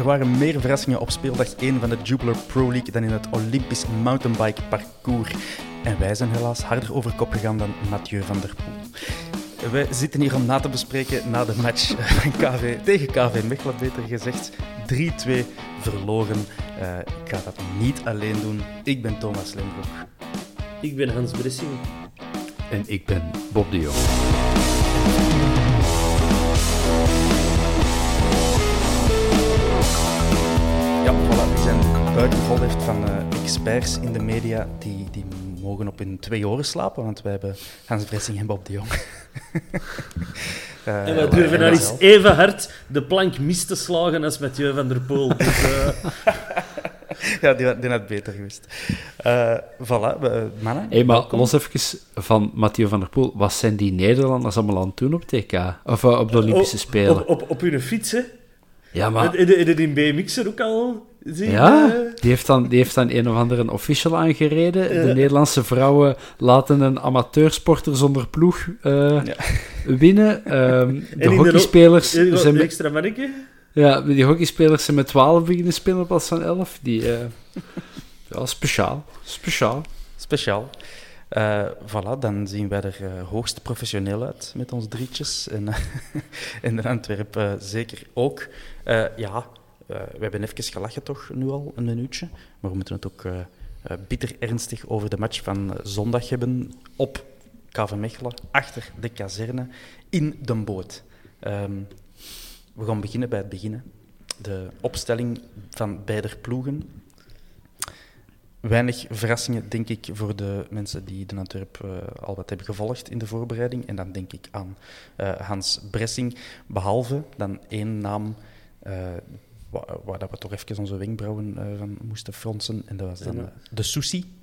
Er waren meer verrassingen op speeldag 1 van de Jupiler Pro League dan in het Olympisch mountainbike parcours. En wij zijn helaas harder over kop gegaan dan Mathieu van der Poel. Wij zitten hier om na te bespreken na de match van KV, tegen KV Mechelen, beter gezegd. 3-2 verloren. Eh, ik ga dat niet alleen doen. Ik ben Thomas Lembroek. Ik ben Hans Bressing. En ik ben Bob de Jong. Ja, voilà, we zijn buitenvol heeft van eh, experts in de media die, die mogen op hun twee oren slapen, want wij hebben Hans Bressing en Bob de Jong. Eh, En we durven en nou eens even hard de plank mis te slagen als Mathieu van der Poel. Dus, eh, Ja, die, had- die had beter geweest. Eh voilà, mannen. Hey, maar welkom. los even van Mathieu van der Poel. Wat zijn die Nederlanders allemaal aan het doen op TK? Of op de Olympische op- Spelen? Op, op, op hun fiets, hè. Ja, maar... Heb je heb je in BMX er ook al zien? Ja, eh? die heeft, dan, die heeft dan een of andere official aangereden. De Nederlandse vrouwen laten een amateursporter zonder ploeg eh, Ja. winnen. Ehm, de En in hockeyspelers de, zijn de extra manneke. ja, die hockeyspelers zijn met 12 beginnen spelen in plaats van 11. Die, eh, ja, speciaal. Speciaal. Speciaal. Eh, voilà, dan zien wij er hoogst professioneel uit met ons drietjes. En, in Antwerpen zeker ook. Eh, ja, eh, we hebben even gelachen toch, nu al een minuutje. Maar we moeten het ook eh, bitter ernstig over de match van zondag hebben op KV Mechelen, achter de kazerne, in de boot. Ehm, we gaan beginnen bij het beginnen. De opstelling van beide ploegen. Weinig verrassingen, denk ik, voor de mensen die de Antwerp al wat hebben gevolgd in de voorbereiding. En dan denk ik aan Hans Bressing, behalve dan één naam eh, wa- waar, dat we toch even onze wenkbrauwen eh, van moesten fronsen. En dat was dan eh, de Susi.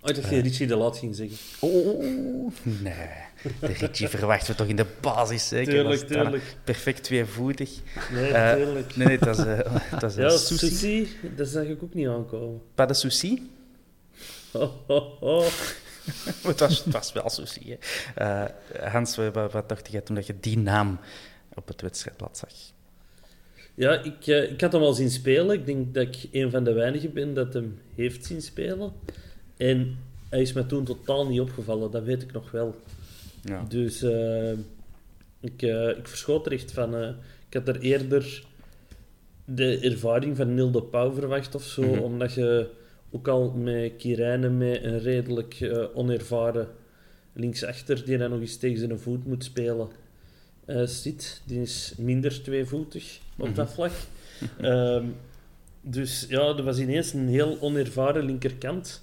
Oh, dat je Richie de Laat ging zeggen. Oh, nee. De Ritchie verwachten we toch in de basis? Tuurlijk, tuurlijk. Perfect tweevoetig. Nee, tuurlijk. Nee, nee, dat is, dat is Ja, een Susi. Susie, dat zag ik ook niet aankomen. Pas de? Oh, oh, oh. het, was, het was wel sushi. Hè. Hans, wat dacht jij toen dat je die naam op het wedstrijdblad zag? Ja, ik, eh, ik had hem al zien spelen. Ik denk dat ik een van de weinigen ben dat hem heeft zien spelen. En hij is me toen totaal niet opgevallen, dat weet ik nog wel. Ja. Dus eh, ik, eh, ik verschoot er echt van. ik had er eerder de ervaring van Neil de Pauw verwacht of zo, Mhm. omdat je ook al met Kirijnen met een redelijk onervaren linksachter die dan nog eens tegen zijn voet moet spelen zit. Die is minder tweevoetig op dat vlak. Ehm, dus ja, er was ineens een heel onervaren linkerkant.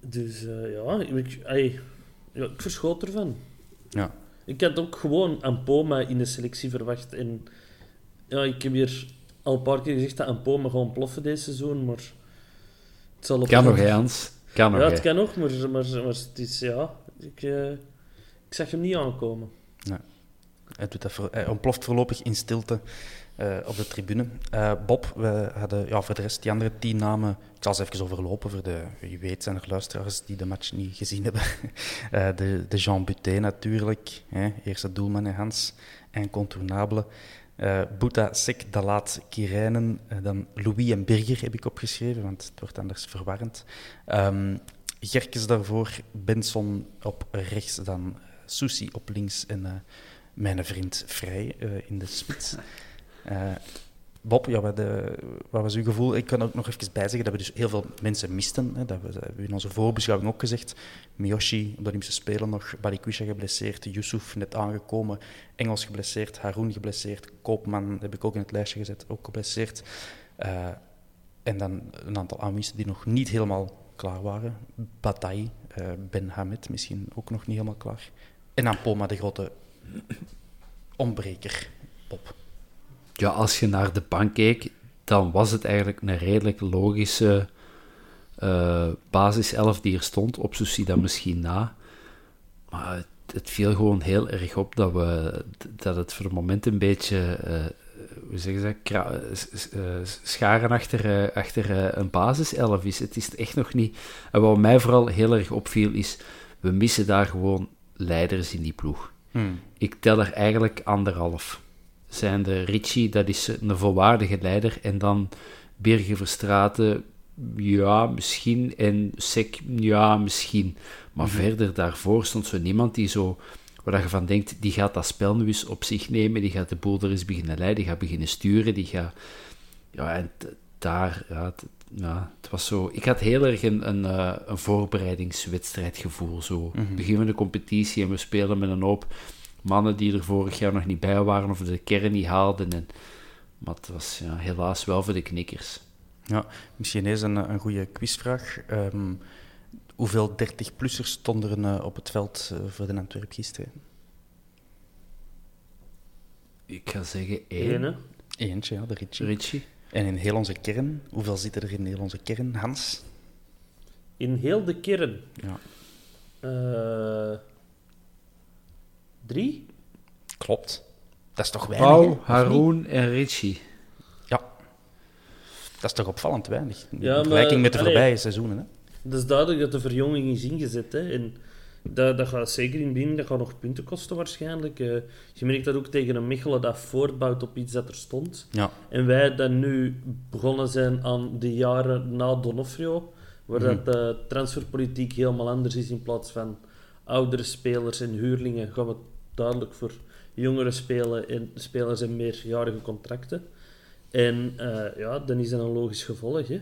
Dus eh, ja, ik, ai, ja, ik verschoot ervan. Ja. Ik had ook gewoon Ampoma in de selectie verwacht. En ja, ik heb hier al een paar keer gezegd dat Ampoma gewoon ploffen deze seizoen, maar... Het zal op Kan nog, Hans? Kan nog, Ja, het kan nog, maar, maar, maar het is... Ja, ik, eh, ik zag hem niet aankomen. Hij, ontploft voorlopig in stilte uh, op de tribune. Uh, Bob, we hadden ja, voor de rest die andere tien namen. Ik zal ze even overlopen voor de. Wie weet zijn er luisteraars die de match niet gezien hebben. uh, de, de Jean Buté natuurlijk. Hè, eerste doelman Hans. Incontournable. Uh, Boeta, Sek, Dalaat, Kirijnen. dan Louis en Birger heb ik opgeschreven, want het wordt anders verwarrend. Um, Gerkes daarvoor, Benson op rechts, dan Susi op links en mijn vriend Vrij in de spits. Uh, Bob, ja, wat, wat, was uw gevoel? Ik kan ook nog even bijzeggen dat we dus heel veel mensen misten. Hè. Dat, we, hebben we in onze voorbeschouwing ook gezegd. Miyoshi de Olympische Spelen nog, Balikwisha geblesseerd, Yusuf net aangekomen, Engels geblesseerd, Haroun geblesseerd, Koopman heb ik ook in het lijstje gezet, ook geblesseerd. En dan een aantal aanwiezen die nog niet helemaal klaar waren. Bataille, Ben Hamed misschien ook nog niet helemaal klaar. En Ampoma, de grote ontbreker, Bob. Ja, als je naar de bank keek, dan was het eigenlijk een redelijk logische uh, basiself die er stond. Op dan misschien na. Maar het, het, viel gewoon heel erg op dat, we, dat het voor het moment een beetje... Uh, hoe zeggen ze uh, scharen achter, achter een basiself is. Het is echt nog niet... En wat mij vooral heel erg opviel is, we missen daar gewoon leiders in die ploeg. Hmm. Ik tel er eigenlijk anderhalf zijn de Richie, dat is een volwaardige leider. En dan Birger Verstraten, ja, misschien. En Sek, ja, misschien. Maar mhm. verder daarvoor stond zo niemand die zo, waar je van denkt, die gaat dat spel nu eens op zich nemen, die gaat de boel er eens beginnen leiden, die gaat beginnen sturen, die gaat... Ja, en daar, ja, het, ja, het was zo... Ik had heel erg een, een, uh, een voorbereidingswedstrijdgevoel, zo. Mm -hmm. Begin van de competitie en we spelen met een hoop mannen die er vorig jaar nog niet bij waren of de kern niet haalden. En, maar het was ja, helaas wel voor de knikkers. Ja, misschien eens een, een goede quizvraag. Um, hoeveel 30-plussers stonden er uh, op het veld uh, voor de Antwerp gisteren? Ik ga zeggen één. Eén, Eentje, ja, de Ritchie. Ritchie. En in heel onze kern, hoeveel zitten er in heel onze kern, Hans? In heel de kern? Ja. Uh, Drie? Klopt. Dat is toch weinig? Pau, Haroon en Richie. Ja. Dat is toch opvallend weinig. In vergelijking met de voorbije seizoenen. Hè? Het is duidelijk dat de verjonging is ingezet. Hè? En dat, dat gaat zeker in binnen, dat gaat nog punten kosten waarschijnlijk. Uh, je merkt dat ook tegen een Mechelen dat voortbouwt op iets dat er stond. Ja. En wij dan nu begonnen zijn aan de jaren na Donofrio, waar mm. dat de transferpolitiek helemaal anders is in plaats van oudere spelers en huurlingen gaan we duidelijk voor jongere spelen en spelers en meerjarige contracten. En uh, ja, dan is dat een logisch gevolg. Hè?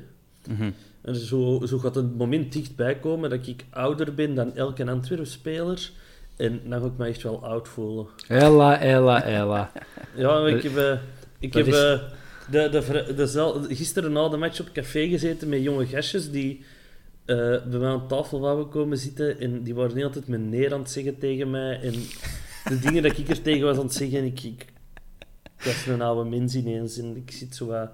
Mm -hmm. En zo, zo gaat het moment dichtbij komen dat ik ouder ben dan elke Antwerp-speler. En dan ga ik me echt wel oud voelen. Ella, ella, ella. ja, ik heb, uh, ik heb uh, de, de, de, gisteren na de match op café gezeten met jonge gastjes die uh, bij mij aan tafel wouden komen zitten. En die waren niet altijd meneer aan het zeggen tegen mij. En de dingen dat ik er tegen was aan het zeggen, ik, ik, ik was een oude mens ineens. En ik zit zo.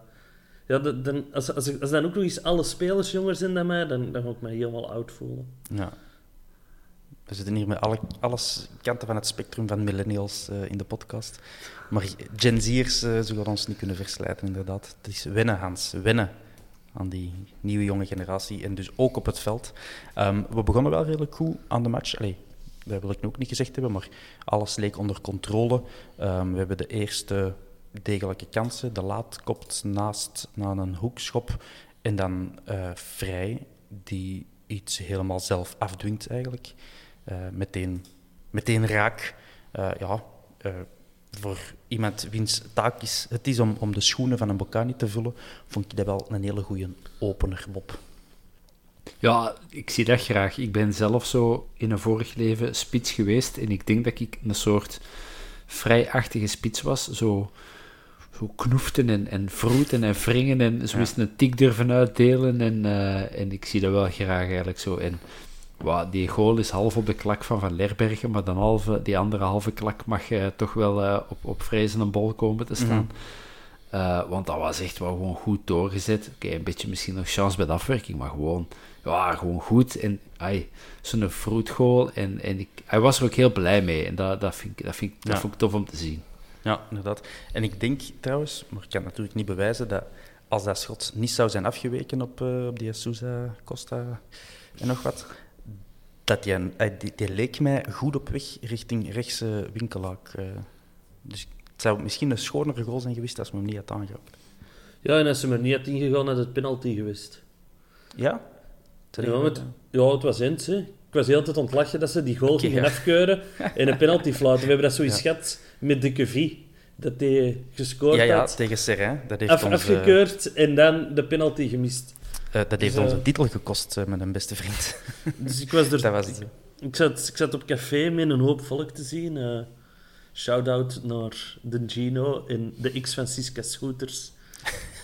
Ja, dan, als, als, als dan ook nog eens alle spelers jonger zijn dan mij, dan, dan ga ik me helemaal oud voelen. Ja. We zitten hier met alle alles kanten van het spectrum van millennials uh, in de podcast. Maar Gen Z'ers uh, zullen ons niet kunnen verslijten, inderdaad. Het is wennen, Hans. Wennen aan die nieuwe jonge generatie. En dus ook op het veld. Um, we begonnen wel redelijk goed aan de match. Dat wil ik nu ook niet gezegd hebben, maar alles leek onder controle. Um, we hebben de eerste degelijke kansen. De laat kopt naast naar een hoekschop. En dan uh, Vrij, die iets helemaal zelf afdwingt eigenlijk. Uh, meteen, meteen raak. Uh, ja, voor iemand wiens taak is, het is om, om de schoenen van een Bocani te vullen, vond ik dat wel een hele goede opener, Bob. Ja, ik zie dat graag. Ik ben zelf zo in een vorig leven spits geweest en ik denk dat ik een soort vrijachtige spits was. Zo, zo knoeften en, en vroeten en wringen en zo eens een tik durven uitdelen. En, uh, en ik zie dat wel graag eigenlijk zo. En Wow, die goal is half op de klak van Van Lerbergen, maar dan halve, die andere halve klak mag uh, toch wel uh, op, op vrezen een bol komen te staan. Uh, want dat was echt wel gewoon goed doorgezet. Oké, een beetje misschien nog chance bij de afwerking, maar gewoon, ja, gewoon goed. En zo'n fruitgoal. En, en ik, hij was er ook heel blij mee. En dat, dat, vind, ik, dat, vind, ik, dat vond ik tof om te zien. Ja, inderdaad. En ik denk trouwens, maar ik kan het natuurlijk niet bewijzen, dat als dat schot niet zou zijn afgeweken op, uh, op die Sousa, Costa en nog wat, dat die, die, die, leek mij goed op weg richting rechtse winkelaak. Uh, dus het zou misschien een schonere goal zijn geweest als me hem niet had aangeraakt. Ja, en als ze er niet had ingegaan, had het penalty geweest. Ja? Ja, het, ja, het was eens. Hè. Ik was de hele tijd ontlachen dat ze die goal gingen afkeuren en een penalty fluiten. We hebben dat zoiets ja. gehad met de Quevie. Dat hij gescoord ja, ja, had. tegen Serrain. Dat heeft af, ons, afgekeurd en dan de penalty gemist. Uh, dat heeft dus, onze titel gekost uh, met een beste vriend. Dus ik was er... dat was ik, zat, ik zat op café met een hoop volk te zien. Shout-out naar de Gino en de X van Siska Scooters.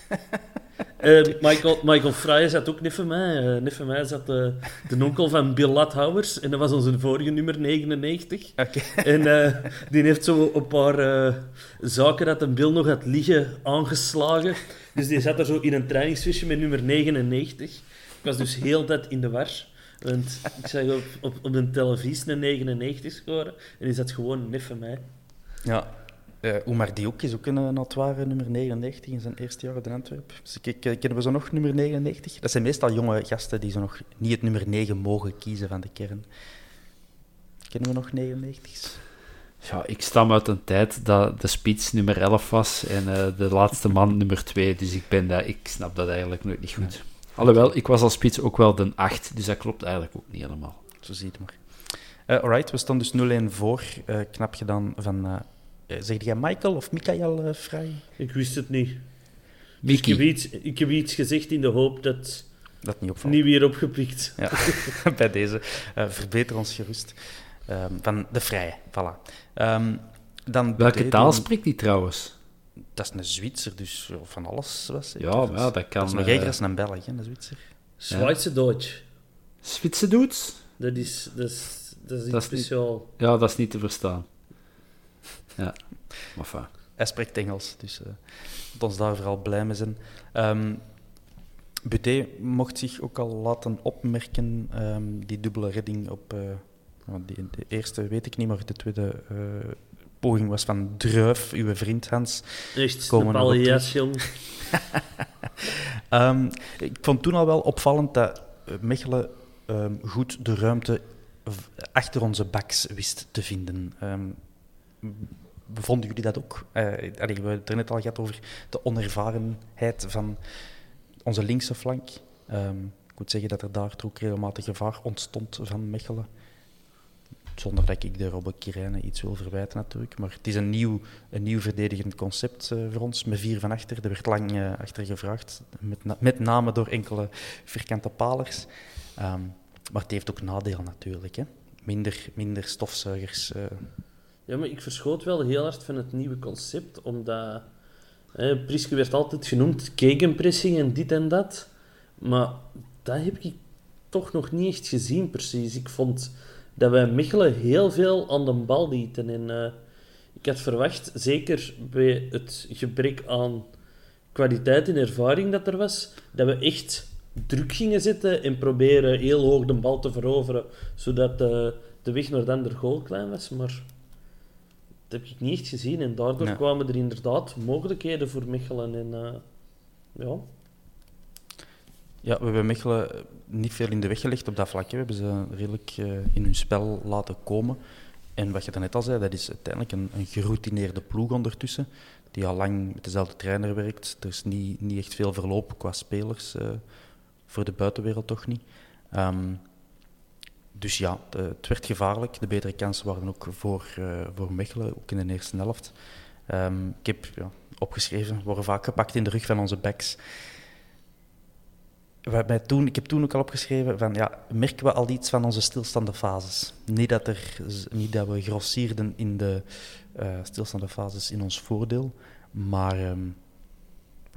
uh, Michael, Michael Frye zat ook net van mij. Uh, net van mij zat uh, de onkel van Bill Lathouwers. En dat was onze vorige nummer 99. Okay. En die heeft zo een paar zaken dat een Bill nog had liggen aangeslagen. Dus die zat er zo in een trainingsvisje met nummer 99. Ik was dus heel dat in de war. Want ik zag op, op, op de televisie een 99 scoren. En die zat gewoon net van mij. Ja, uh, Oemar Diouk is ook een, notoire nummer 99 in zijn eerste jaar in Antwerpen. Dus ik, kennen we zo nog nummer 99? Dat zijn meestal jonge gasten die zo nog niet het nummer 9 mogen kiezen van de kern. Kennen we nog 99's? Ja, ik stam uit een tijd dat de spits nummer 11 was en uh, de laatste man nummer 2. Dus ik, ben dat, ik snap dat eigenlijk nooit niet goed. Alhoewel, ik was als spits ook wel de 8, dus dat klopt eigenlijk ook niet helemaal. Zo ziet het maar. Uh, alright, we staan dus 0-1 voor. Knap gedaan van... Uh, zeg jij Michael of Michael Vrij? Ik wist het niet. Dus ik, heb iets, ik heb iets gezegd in de hoop dat... Dat niet opvalt. Niet weer opgepikt. Ja, bij deze. verbeter ons gerust. Um, van de Vrije, voilà. Um, dan Welke taal spreekt hij trouwens? Dat is een Zwitser, dus van alles was Ja, ja, dat kan... Dat is nog erger als een Belg, een Zwitser. Zwitser Duits. Zwitser Duits? Dat is... Dat is dat is, dat is speciaal. Niet, ja, dat is niet te verstaan. Ja, maar fijn. Hij spreekt Engels, dus uh, moet ons daar vooral blij mee zijn. Um, Buté mocht zich ook al laten opmerken, um, die dubbele redding op... Uh, die, de eerste weet ik niet, maar de tweede uh, poging was van Druif, uw vriend Hans. Echt, Komen pallias, jong. um, ik vond toen al wel opvallend dat Mechelen goed de ruimte achter onze baks wist te vinden. Um, vonden jullie dat ook? Uh, we hebben het er net al gehad over de onervarenheid van onze linkse flank. Um, ik moet zeggen dat er daar ook regelmatig gevaar ontstond van Mechelen. Zonder dat ik de Robbe Kirijnen iets wil verwijten natuurlijk. Maar het is een nieuw, een nieuw verdedigend concept uh, voor ons, met vier van achter. Er werd lang uh, achter gevraagd, met, met name door enkele vierkante palers. Um, maar het heeft ook nadeel natuurlijk. Hè? Minder, minder stofzuigers. Uh. Ja, maar ik verschoot wel heel hard van het nieuwe concept, omdat... Hè, Priske werd altijd genoemd gegenpressing en dit en dat. Maar dat heb ik toch nog niet echt gezien, precies. Ik vond dat wij Mechelen heel veel aan de bal lieten. En uh, ik had verwacht, zeker bij het gebrek aan kwaliteit en ervaring dat er was, dat we echt druk gingen zetten en proberen heel hoog de bal te veroveren, zodat de, de weg naar de goal klein was. Maar dat heb ik niet echt gezien en daardoor kwamen er inderdaad mogelijkheden voor Mechelen. En, uh, ja. ja, we hebben Mechelen niet veel in de weg gelegd op dat vlak. We hebben ze redelijk uh, in hun spel laten komen. En wat je net al zei, dat is uiteindelijk een, een geroutineerde ploeg ondertussen, die al lang met dezelfde trainer werkt. Er is niet, niet echt veel verloop qua spelers. Uh, voor de buitenwereld toch niet. Um, dus ja, het werd gevaarlijk. De betere kansen waren ook voor, uh, voor Mechelen, ook in de eerste helft. Um, ik heb ja, opgeschreven, worden vaak gepakt in de rug van onze backs. Waarbij toen, ik heb toen ook al opgeschreven van ja, merken we al iets van onze stilstaande fases. Niet dat, er, niet dat we grossierden in de uh, in ons voordeel, maar um,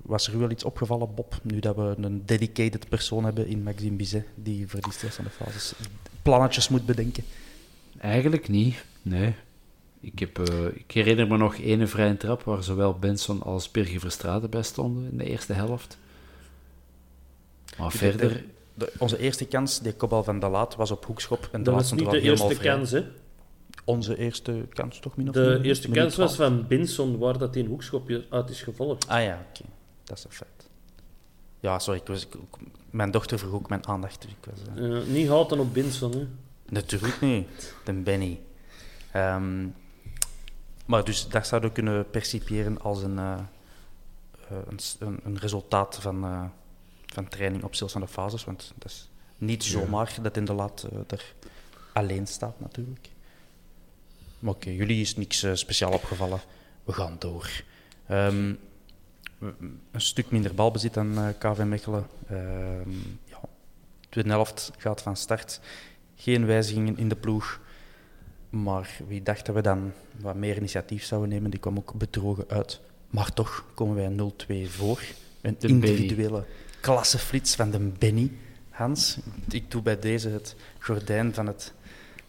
was er wel iets opgevallen, Bob, nu dat we een dedicated persoon hebben in Maxime Bizet, die voor die stilstaande fases plannetjes moet bedenken? Eigenlijk niet, nee. Ik, heb, eh, ik herinner me nog ene vrije trap waar zowel Benson als Birger Verstraeten bij stonden in de eerste helft. Maar verder... De, de, onze eerste kans, die kopbal van de Laat, was op hoekschop. En de Dat was niet de eerste vrij. kans, hè. Onze eerste kans toch, min of De eerste kans was 12. van Benson, waar dat in hoekschopje uit is gevolgd. Ah ja, oké. Dat is een feit. Ja, sorry. Ik was, ik- ik- mijn dochter vroeg ook mijn aandacht. Dus ik was, eh, niet houden op Benson, hè. Natuurlijk niet, de Benny. Ehm, maar dus dat zouden we kunnen percipiëren als een, eh, eh, een, een, resultaat van, eh, van training op stilstaande fases. Want dat is niet zomaar dat in de laat er alleen staat, natuurlijk. Maar oké, jullie is niks speciaal opgevallen. We gaan door. We- een stuk minder balbezit dan eh, KV Mechelen. Ehm ja, tweede helft gaat van start. Geen wijzigingen in de ploeg. Maar wie dacht dat we dan wat meer initiatief zouden nemen, die kwam ook bedrogen uit. Maar toch komen wij 0-2 voor. Een De individuele klasseflits van de Benny. Hans, ik doe bij deze het gordijn van het,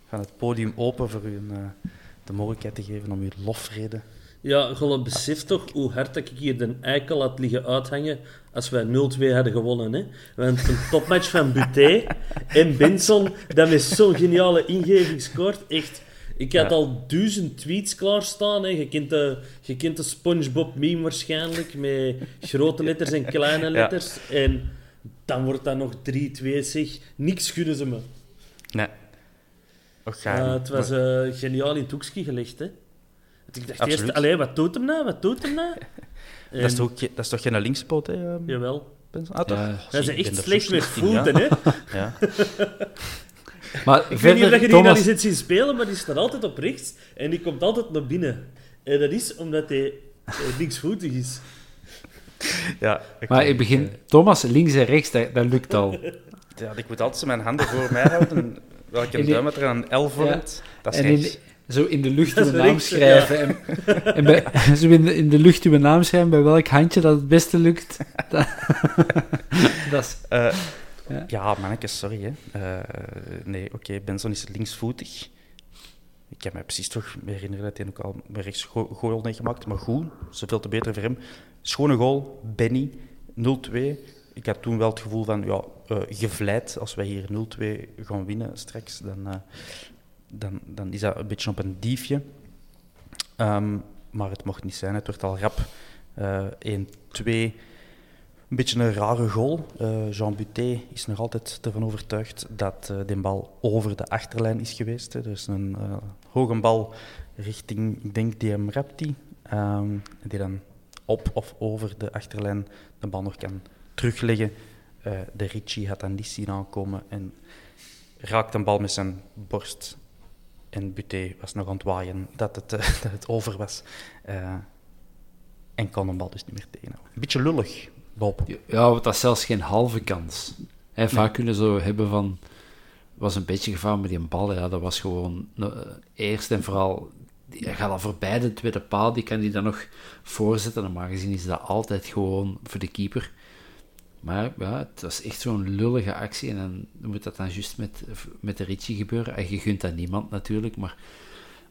van het podium open voor u een, eh, de mogelijkheid te geven om uw lofrede. Ja, Golle, besef toch hoe hard dat ik hier de eikel had liggen uithangen als wij 0-2 hadden gewonnen. Hè? Want een topmatch van Buté en Benson, dat met zo'n geniale ingeving scoort. Echt, ik had Ja. al duizend tweets klaarstaan. Hè? Je, kent de, je kent de SpongeBob meme waarschijnlijk, met grote letters en kleine letters. En dan wordt dat nog 3-2, zeg. Niks gunnen ze me. Nee. Je. het was eh, geniaal in het hoekje gelegd, hè. Ik dacht Absoluut. eerst, allee, wat doet hem nou, wat doet hem nou? dat, is toch, dat is toch geen linkspoot, hè? ehm, Jawel. Ah, toch? Ja. Dat is ik echt slecht met ja. voeten, hè. Ja. Maar Ik weet niet of je die Thomas, al eens hebt zien spelen, maar die staat altijd op rechts en die komt altijd naar binnen. En dat is omdat hij eh, linksvoetig is. Ja, oké. maar ik begin... Thomas, links en rechts, dat, dat lukt al. Ja, ik moet altijd mijn handen voor mij houden. Welke En die- duim het er aan een L vormt, dat is En in. Zo in de lucht uw naam schrijven. En, en bij, zo in de, in de lucht uw naam schrijven, bij welk handje dat het beste lukt. Dat, dat is... Eh, Ja. ja, manneke, sorry. Hè. Eh, nee, oké, Benson is linksvoetig. Ik kan me precies toch herinneren dat hij ook al met rechts go goal heeft gemaakt. Maar goed, zoveel te beter voor hem. Schone goal, Benny, 0-2. Ik had toen wel het gevoel van, ja, eh, gevleid. Als wij hier 0-2 gaan winnen straks, dan, dan, dan is dat een beetje op een diefje. Ehm, maar het mocht niet zijn, het werd al rap. Eh 1-2. Een beetje een rare goal. Eh, Jean Buté is nog altijd ervan overtuigd dat eh de bal over de achterlijn is geweest. Hè. Is een hoge bal richting, ik denk, DM Rapti. ehm, die dan op of over de achterlijn de bal nog kan terugleggen. De Ricci had dan niet zien aankomen en raakt een bal met zijn borst. En Buté was nog aan het waaien dat het, eh, dat het over was. Eh, en kon de bal dus niet meer tegenhouden. Een beetje lullig, Bob. Ja, want dat is zelfs geen halve kans. Hè, vaak kunnen ze zo hebben van... was een beetje gevaar met die bal. Ja, dat was gewoon... eh, eerst en vooral... Hij gaat al voorbij de tweede paal. Die kan die dan nog voorzetten. Normaal gezien is dat altijd gewoon voor de keeper. Maar ja, het was echt zo'n lullige actie. En dan moet dat dan juist met, met de Ritchie gebeuren. En je gunt dat niemand natuurlijk. Maar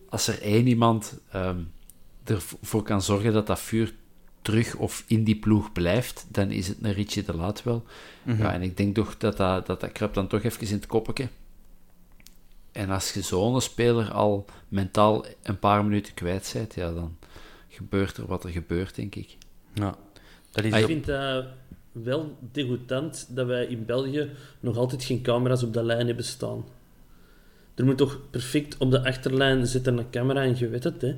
als er één iemand ehm, ervoor kan zorgen dat dat vuur terug of in die ploeg blijft, dan is het een Ritchie de Laat wel. Ja, en ik denk toch dat dat, dat, dat kruipt dan toch even in het koppetje. En als je zo'n speler al mentaal een paar minuten kwijt bent, ja, dan gebeurt er wat er gebeurt, denk ik. Ja, dat is Ik vind dat wel degoutant dat wij in België nog altijd geen camera's op de lijn hebben staan. Er moet toch perfect op de achterlijn zitten een camera en je weet het, hè.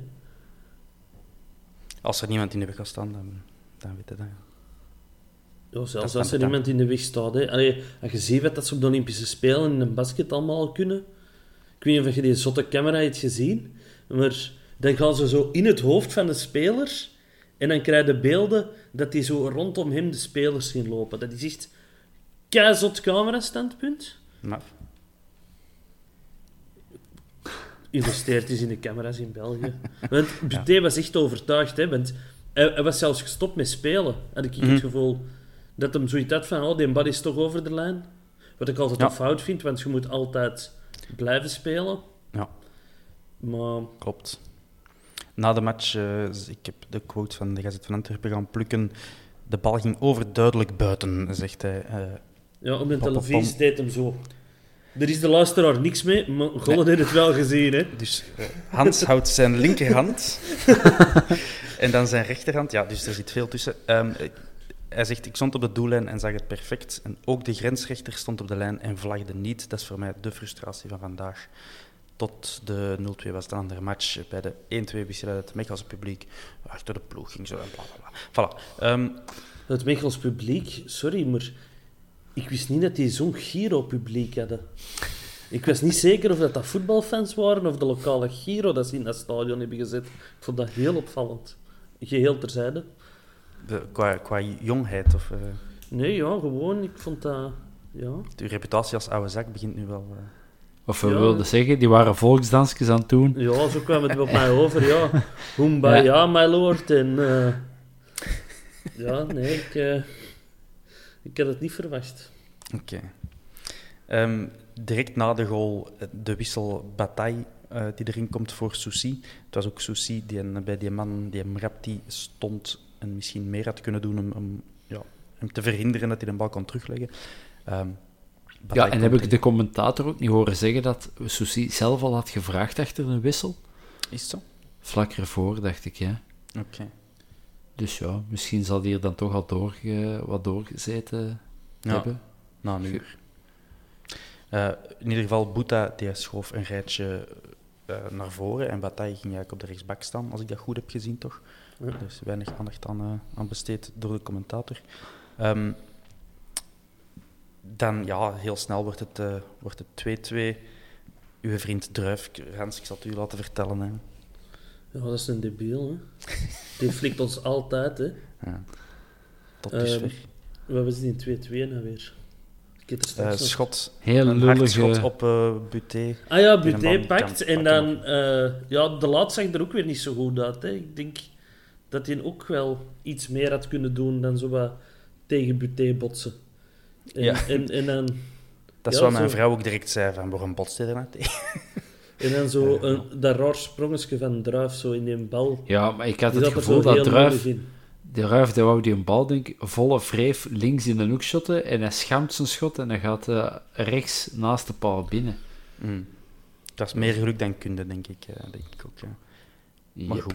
Als er niemand in de weg gaat staan, dan, dan weet je dat. ja. Zelfs als er iemand in de weg staat. Hè. Allee, als je ziet wat dat ze op de Olympische Spelen in een basket allemaal al kunnen. Ik weet niet of je die zotte camera hebt gezien, maar dan gaan ze zo in het hoofd van de speler en dan krijg je beelden dat die zo rondom hem de spelers zien lopen. Dat is echt keizot camera-standpunt. Maar, Investeert is in de camera's in België. Want Buté was echt overtuigd, hè, want hij, hij was zelfs gestopt met spelen, had ik Mhm. het gevoel. Dat hem zoiets had van, oh, die bal is toch over de lijn. Wat ik altijd Ja. een fout vind, want je moet altijd blijven spelen. ja, Maar klopt. Na de match, uh, ik heb de quote van de Gazet van Antwerpen gaan plukken. De bal ging overduidelijk buiten, zegt hij. Uh, ja, op de televisie deed hem zo. Er is de luisteraar niks mee, maar Gollen heeft het wel gezien. Hè? Dus uh, Hans houdt zijn linkerhand en dan zijn rechterhand. Ja, dus er zit veel tussen. Um, hij zegt, ik stond op de doellijn en zag het perfect. En ook de grensrechter stond op de lijn en vlagde niet. Dat is voor mij de frustratie van vandaag. Tot de 0-2 was het een andere match. Bij de 1-2 wist je dat het Mechelse publiek achter de ploeg ging. Zo en bla bla bla. Voilà. Um, het Mechels publiek, sorry, maar ik wist niet dat die zo'n Giro-publiek hadden. Ik was niet zeker of dat, dat voetbalfans waren of de lokale Giro dat ze in dat stadion hebben gezet. Ik vond dat heel opvallend. Geheel terzijde. De, qua, qua jongheid? Of, uh... Nee, ja, gewoon. Ik vond dat... Ja. De reputatie als oude zak begint nu wel... Uh... Of we ja. wilden zeggen, die waren volksdansjes aan het doen. Ja, zo kwam het op mij over, ja. Hoemba, ja. ja, my lord. En... Uh... Ja, nee, ik... Ik had het niet verwacht. Oké. Um, direct na de goal de wissel Bataille uh, die erin komt voor Souci. Het was ook Souci die een, bij die man, die Mrapti, stond en misschien meer had kunnen doen om, om ja, hem te verhinderen dat hij de bal kon terugleggen. Um, ja, en heb ik de commentator ook niet horen zeggen dat Souci zelf al had gevraagd achter een wissel? Is het zo? Vlak ervoor, dacht ik, ja. Oké. Dus ja, misschien zal hij er dan toch al door, wat doorgezeten ja, hebben. Na een uur. Uh, in ieder geval, Boeta die schoof een rijtje uh, naar voren en Bataille ging eigenlijk op de rechtsbak staan, als ik dat goed heb gezien, toch? Ja. Dus weinig aandacht aan, uh, aan besteed door de commentator. Um, dan, ja, heel snel wordt het 2-2. wordt het Uw vriend Druif, Hans, ik zal het u laten vertellen. Hè. Ja, dat is een debiel, hè. Die flikt ons altijd, hè. Ja. Tot dusver. Um, we hebben ze in 2-2 nou weer. Uh, schot. Heel lullige... schot op uh, Buté. Ah ja, Buté pakt. En dan... Uh, ja, de laat zag er ook weer niet zo goed uit. Hè. Ik denk dat hij ook wel iets meer had kunnen doen dan zo wat tegen Buté botsen. En, ja. en, en dan... Dat is ja, wat mijn zo... vrouw ook direct zei, van waarom botst hij er nou tegen? En dan zo een, dat raar sprongetje van Druif zo in die bal. Ja, maar ik had het gevoel dat Druif... De Ruif die wou die een bal, denk volle vreef links in de hoek shotten en hij schamt zijn schot en hij gaat uh, rechts naast de paal binnen. Mm. Dat is meer geluk dan kunde, denk ik, uh, denk ik ook. Ja. Maar goed,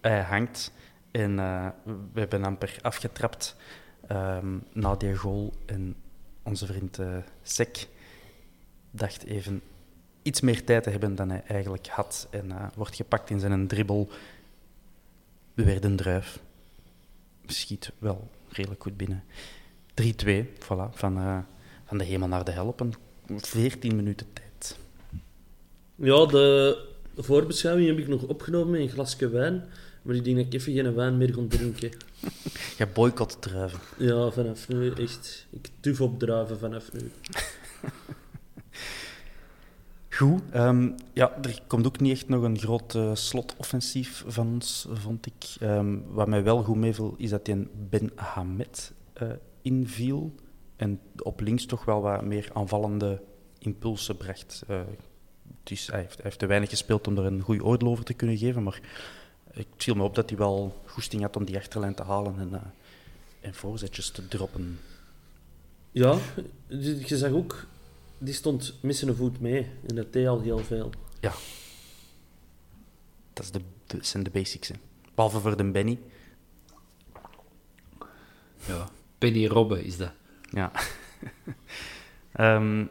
hij hangt en uh, we hebben amper afgetrapt um, na die goal en onze vriend Sek dacht even iets meer tijd te hebben dan hij eigenlijk had. En uh, wordt gepakt in zijn dribbel. We werden druif. Schiet wel redelijk goed binnen. 3-2, voilà, van, uh, van de hemel naar de hel op een 14 minuten tijd. Ja, de voorbeschouwing heb ik nog opgenomen met een glasje wijn. Maar ik denk dat ik even geen wijn meer kon drinken. Je boycott druiven. Ja, vanaf nu echt. Ik tuf op druiven vanaf nu. Goed. Um, ja, er komt ook niet echt nog een groot uh, slotoffensief van ons, vond ik. Um, wat mij wel goed meeviel, is dat hij Ben Hamed uh, inviel. En op links toch wel wat meer aanvallende impulsen bracht. Uh, dus hij heeft, hij heeft, te weinig gespeeld om er een goed oordeel over te kunnen geven. Maar ik viel me op dat hij wel goesting had om die achterlijn te halen en, en voorzetjes te droppen. Ja, je zag ook die stond missen een voet mee. En dat deed al heel veel. Ja. Dat, is de, zijn de basics. Hè. Behalve voor de Benny. Ja, Benny Robben is dat. Ja. um,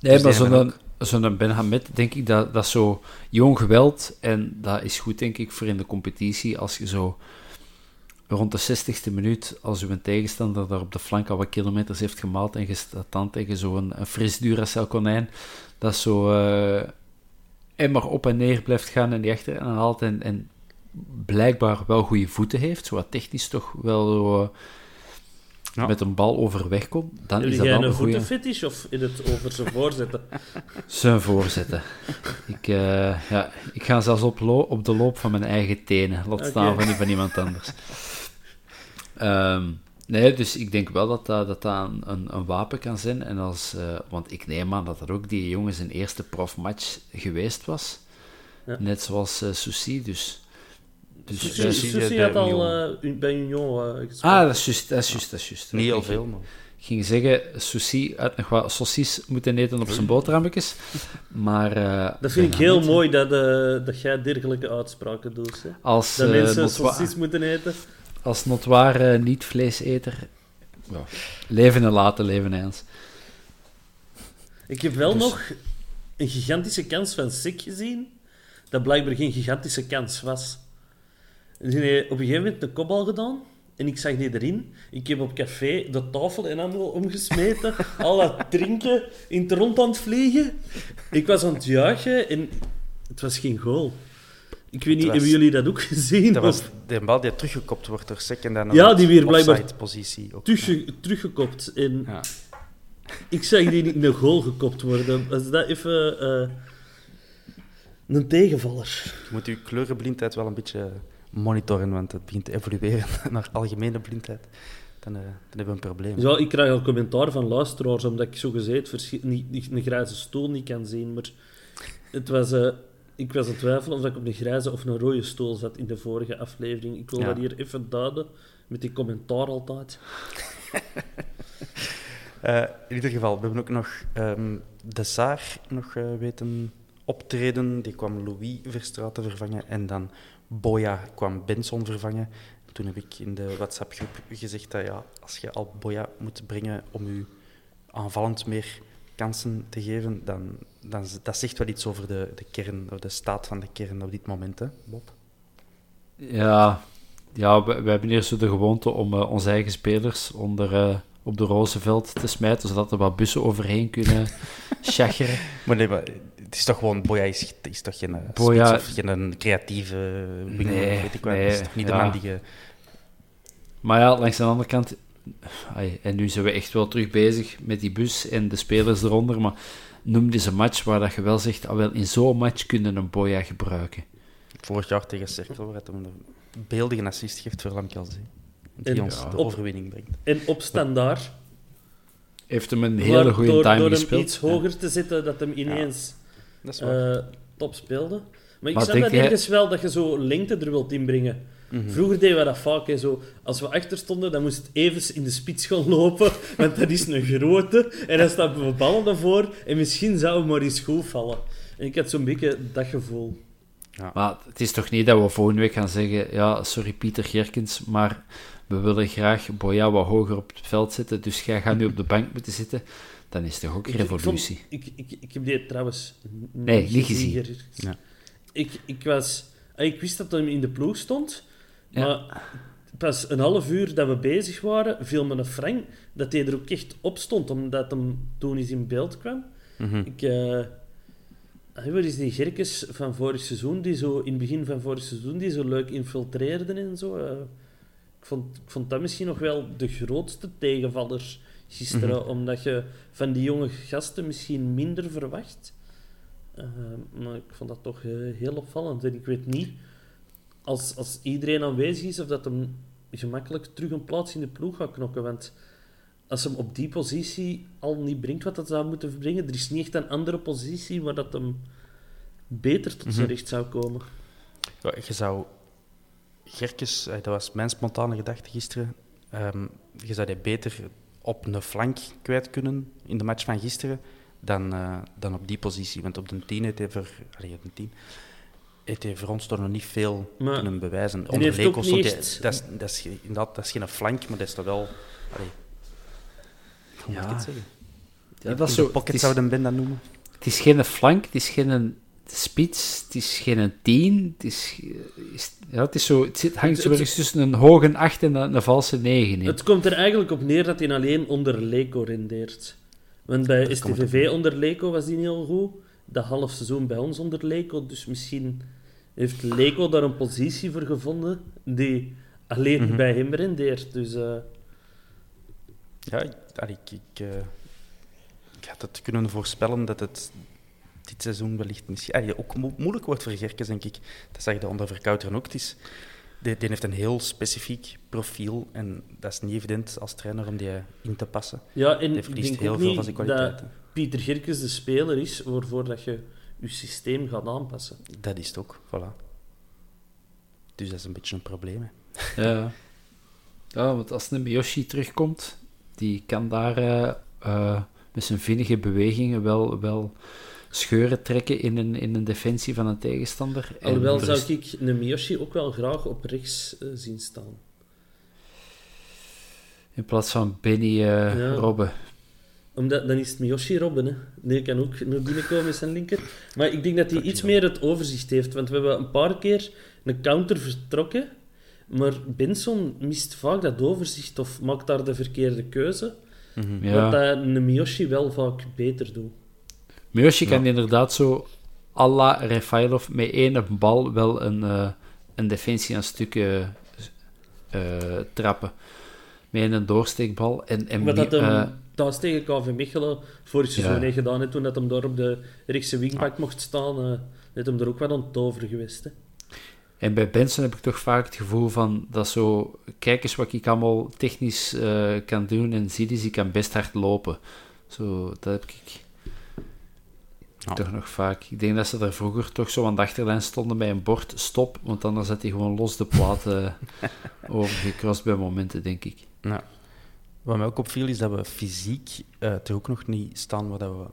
nee, dus maar zo'n zo'n Ben Hamed, denk ik, dat, dat zo jong geweld. En dat is goed, denk ik, voor in de competitie. Als je zo rond de 60ste minuut, als uw tegenstander daar op de flank al wat kilometers heeft gemaald en je staat dan tegen zo'n een fris Duracell konijn, dat zo uh, op en neer blijft gaan en die achter en haalt en, blijkbaar wel goede voeten heeft, zo wat technisch toch wel uh, ja. met een bal overweg komt, dan is dat wel een goede... voetenfetish of in het over zijn voorzetten? zijn voorzetten. ik, uh, ja, ik ga zelfs op, op de loop van mijn eigen tenen, laat okay. staan van die van iemand anders. Um, nee, dus ik denk wel dat dat, dat, dat een, een, wapen kan zijn. En als, uh, want ik neem aan dat dat ook die jongens zijn eerste profmatch geweest was. Ja. Net zoals uh, Souci. Dus Dus, Susi, Susi, Susi had al Union. eh, bij Union eh, gespeeld. ah, dat is juist, dat is juist, dat is juist. Niet heel veel, maar... Ik ging zeggen, Susi had nog wat saucies moeten eten op zijn boterhammetjes, maar... eh, dat vind ik heel niet. mooi dat, eh, dat jij dergelijke uitspraken doet. Hè? Als, Dat mensen saucies moeten eten. als notoire niet-vleeseter, ja, leven en laten leven eens. Ik heb wel Dus- nog een gigantische kans van Sik gezien, dat blijkbaar geen gigantische kans was. En die heeft op een gegeven moment een kopbal gedaan, en ik zag die erin. Ik heb op café de tafel en allemaal omgesmeten, al dat drinken in het rond aan het vliegen. Ik was aan het juichen en het was geen goal. Ik weet niet, was- hebben jullie dat ook gezien? Dat was Of de bal die teruggekopt wordt door Sek en dan Ja, die weer blijkbaar positie. Ook. terugge- teruggekopt. En Ja. Ik zag die niet in een goal gekopt worden. Was dat even eh, een tegenvaller? Je moet je kleurenblindheid wel een beetje monitoren, want het begint te evolueren naar algemene blindheid. Dan, eh, dan hebben we een probleem. Ja, ik krijg al commentaar van luisteraars omdat ik zo gezegd niet, niet een grijze stoel niet kan zien. Maar het was, eh, ik was aan het twijfelen of ik op een grijze of een rode stoel zat in de vorige aflevering. Ik wil Ja. dat hier even duiden met die commentaar altijd. Eh, in ieder geval, we hebben ook nog ehm, de Saar nog weten optreden. Die kwam Louis Verstraeten vervangen en dan Boya kwam Benson vervangen. Toen heb ik in de WhatsApp-groep gezegd dat ja, als je al Boya moet brengen om je aanvallend meer kansen te geven, dan, dan dat zegt wel iets over de, de kern, de staat van de kern op dit moment, hè, Bob? Ja, ja we, hebben zo de gewoonte om eh, onze eigen spelers onder, eh, op de Rozenveld te smijten, zodat er wat bussen overheen kunnen chacheren. Maar nee, maar het is toch gewoon, Boya is, is toch geen, eh, Boya- spits geen creatieve winger, Nee, weet ik wel. nee, is toch niet ja. de man die je... Maar ja, langs de andere kant... ai, en nu zijn we echt wel terug bezig met die bus en de spelers eronder, maar noem eens een match waar dat je wel zegt, ah, wel, in zo'n match kunnen een Boya gebruiken. Vorig jaar tegen Cerkel, waar hij een beeldige assist geeft voor Lamkelzee. Die En- ons Ja. de overwinning brengt. En op standaard. Heeft hem een hele goede door, time door hem gespeeld. iets hoger te zetten, dat hem ineens Dat eh, top speelde. Maar ik Maar snap denk dat jij- ergens wel dat je zo lengte er wilt inbrengen. Mhm. Vroeger deden we dat vaak. Hè, zo. Als we achter stonden, dan moest het even in de spits gaan lopen. Want dat is een grote. En dan stappen we ballen ervoor. En misschien zou we maar eens goed vallen. En ik had zo'n beetje dat gevoel. Maar het is toch niet dat we volgende week gaan zeggen, ja, sorry Pieter Gerkens, maar we willen graag Boya wat hoger op het veld zetten, dus jij gaat nu op de bank moeten zitten. Dan is het toch ook Ik- ik vond- revolutie. Ik, ik, ik, heb die trouwens Nee, niet gezien. Ja. Ik, ik, was, ah, ik wist dat hij in de ploeg stond, Ja. maar pas een half uur dat we bezig waren, viel me een Frank dat hij er ook echt op stond, omdat hem toen eens in beeld kwam. Mhm. Ik, eh ah, wat is die Gerkes van vorig seizoen, die zo in het begin van vorig seizoen, die zo leuk infiltreerden en zo. Ik, vond, ik vond dat misschien nog wel de grootste tegenvaller gisteren, omdat je van die jonge gasten misschien minder verwacht. Eh, maar ik vond dat toch eh, heel opvallend. En ik weet niet, als, als iedereen aanwezig is, of dat hem gemakkelijk terug een plaats in de ploeg gaat knokken. Want als hem op die positie al niet brengt wat dat zou moeten brengen, er is niet echt een andere positie waar dat hem beter tot zijn Mhm. recht zou komen. Ja, je zou... Gerkes, eh, dat was mijn spontane gedachte gisteren, ehm, je zou die beter op een flank kwijt kunnen in de match van gisteren dan, eh, dan op die positie. Want op de 10 heeft hij voor... Allee, op de 10 heeft hij voor ons toch nog niet veel Maar kunnen bewijzen. Onder Leko stond niet hij- dat, is, dat, is, dat is geen flank, maar dat is toch wel... Allee, hoe moet ik Ja. het zeggen? Ja, dat zo, pocket is, zouden Ben dat noemen. het is geen flank, het is geen spits, het is geen 10. Het, is, is- ja, het, is zo, het zit, hangt zo het- ergens tussen een hoge 8 en een, een valse 9 in. Het komt er eigenlijk op neer dat hij alleen onder Leco rendeert. Want bij STVV onder Leco was hij niet heel goed. Dat half seizoen bij ons onder Leco. Dus misschien heeft Leco daar een positie voor gevonden die alleen Mhm. bij hem rendeert. Dus eh, Ja, ik, ik, ik, eh, ik had het kunnen voorspellen dat het dit seizoen wellicht misschien allee, ook mo- moeilijk wordt voor Gerkes, denk ik. Dat zag je onder Verkouteren ook. Het is, die, die heeft een heel specifiek profiel en dat is niet evident als trainer om die in te passen. ja, en Die verliest denk heel ook veel van zijn dat kwaliteiten. Pieter Gerkes de speler is waarvoor dat je je systeem gaat aanpassen. Dat is het ook, voilà. Dus dat is een beetje een probleem. Hè. Ja. ja, want als een Miyoshi terugkomt, die kan daar uh, uh, met zijn vinnige bewegingen wel, wel scheuren trekken in een, in een defensie van een tegenstander. Alhoewel zou ik een Miyoshi ook wel graag op rechts uh, zien staan. In plaats van Benny ja. Robben. Omdat, dan is het Miyoshi Robben. Hè. Die kan ook naar binnen komen met zijn linker. Maar ik denk dat hij iets meer het overzicht heeft. Want we hebben een paar keer een counter vertrokken. Maar Benson mist vaak dat overzicht of maakt daar de verkeerde keuze. Mm -hmm. ja. Wat dat een Miyoshi wel vaak beter doet. Ja. kan inderdaad zo à la Refailov met één bal wel een, uh, een defensie aan stukken uh, trappen. Met een doorsteekbal. En, en Wat dat hem uh, thuis tegen KV Mechelen vorig seizoen ja. gedaan heeft, toen dat hem daar op de rechtse wingback mocht staan, heeft hem er ook wel toveren geweest. Hè. En bij Benson heb ik toch vaak het gevoel van dat zo, kijk eens wat ik allemaal technisch uh, kan doen en zie eens, ik kan best hard lopen. Zo, dat heb ik toch nog vaak. Ik denk dat ze daar vroeger toch zo aan de achterlijn stonden bij een bord stop, want anders had hij gewoon los de platen overgekrost bij momenten, denk ik. Ja. Wat mij ook opviel is dat we fysiek uh, toch ook nog niet staan waar dat we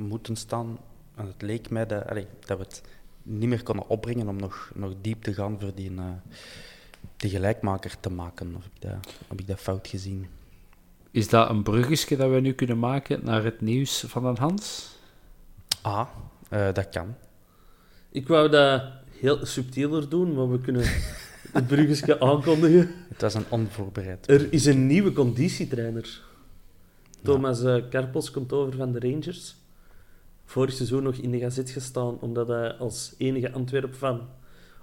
moeten staan. En het leek mij dat, allee, dat we het niet meer konden opbrengen om nog, nog diep te gaan voor die, uh, die gelijkmaker te maken. Of heb, ik dat, heb ik dat fout gezien? Is dat een bruggetje dat we nu kunnen maken naar het nieuws van een Hans? Ah, uh, dat kan. Ik wou dat heel subtieler doen, maar we kunnen het bruggetje aankondigen. Het was een onvoorbereid. Er is een nieuwe conditietrainer. Thomas ja. Karpels komt over van de Rangers vorig seizoen nog in de gazet gestaan, omdat hij als enige Antwerp-fan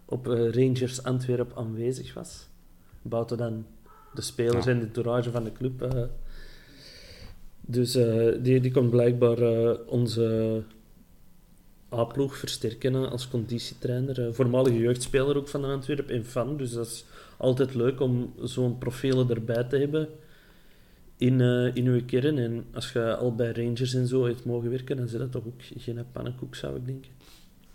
op uh, Rangers Antwerp aanwezig was. Bouwde dan de spelers ja. en de tourage van de club. Dus die, die kon blijkbaar onze A-ploeg versterken als conditietrainer. voormalige jeugdspeler ook van de Antwerp en fan. Dus dat is altijd leuk om zo'n profielen erbij te hebben in, uh, in uw kern. En als je al bij Rangers en zo heeft mogen werken, dan zit dat toch ook geen pannenkoek, zou ik denken.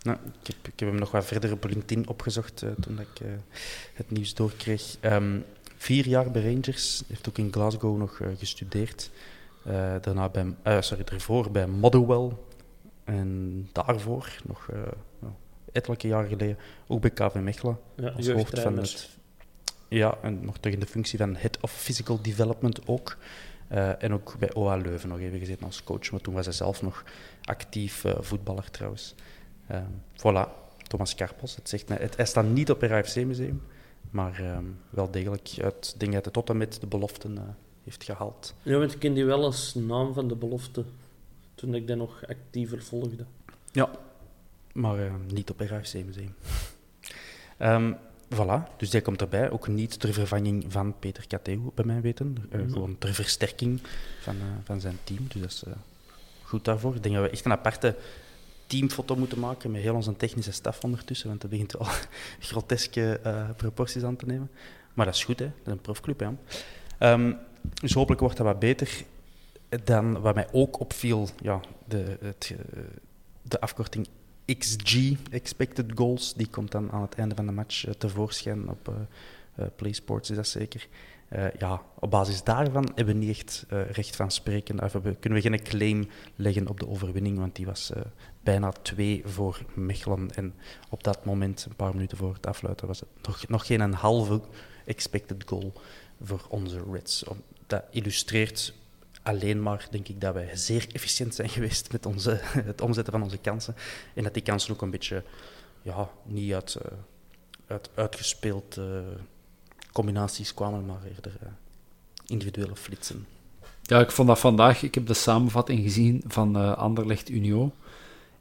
Nou, ik, heb, hem nog wat verder op LinkedIn opgezocht uh, toen ik het nieuws doorkreeg. Um, vier jaar bij Rangers, heeft ook in Glasgow nog gestudeerd. daarna bij, sorry, daarvoor bij Motherwell. En daarvoor, nog nou, ettelijke jaren geleden, ook bij KV Mechelen. Ja, als hoofd van het ja, en nog terug in de functie van Head of Physical Development ook. Uh, en ook bij OA Leuven nog even gezeten als coach, maar toen was hij zelf nog actief uh, voetballer trouwens. Uh, voilà, Thomas Karpels. Het, zegt, het, hij staat niet op het RAFC-museum, maar wel degelijk uit, denk uit de tot en met de beloften heeft gehaald. Ja, want ik ken die wel als naam van de belofte, toen ik dat nog actiever volgde. Ja, maar niet op het RAFC-museum. Um, Voilà, dus die komt erbij. Ook niet ter vervanging van Peter Kateu, bij mijn weten. Uh, mm. Gewoon ter versterking van, uh, van zijn team. Dus dat is goed daarvoor. Ik denk dat we echt een aparte teamfoto moeten maken met heel onze technische staf ondertussen, want dat begint wel groteske proporties aan te nemen. Maar dat is goed, hè. dat is een profclub. Hè. Um, dus hopelijk wordt dat wat beter. Dan wat mij ook opviel, ja, de, het, de afkorting XG, expected goals, die komt dan aan het einde van de match uh, tevoorschijn op uh, uh, PlaySports, is dat zeker. ja, op basis daarvan hebben we niet echt recht van spreken. Of kunnen we geen claim leggen op de overwinning, want die was bijna twee voor Mechelen. En op dat moment, een paar minuten voor het afluiten, was het nog, nog geen een halve expected goal voor onze Reds. Dat illustreert alleen maar denk ik dat wij zeer efficiënt zijn geweest met onze, het omzetten van onze kansen. En dat die kansen ook een beetje ja, niet uit, uh, uit uitgespeeld uh, combinaties kwamen, maar eerder uh, individuele flitsen. Ja, ik vond dat vandaag, ik heb de samenvatting gezien van Anderlecht Unio.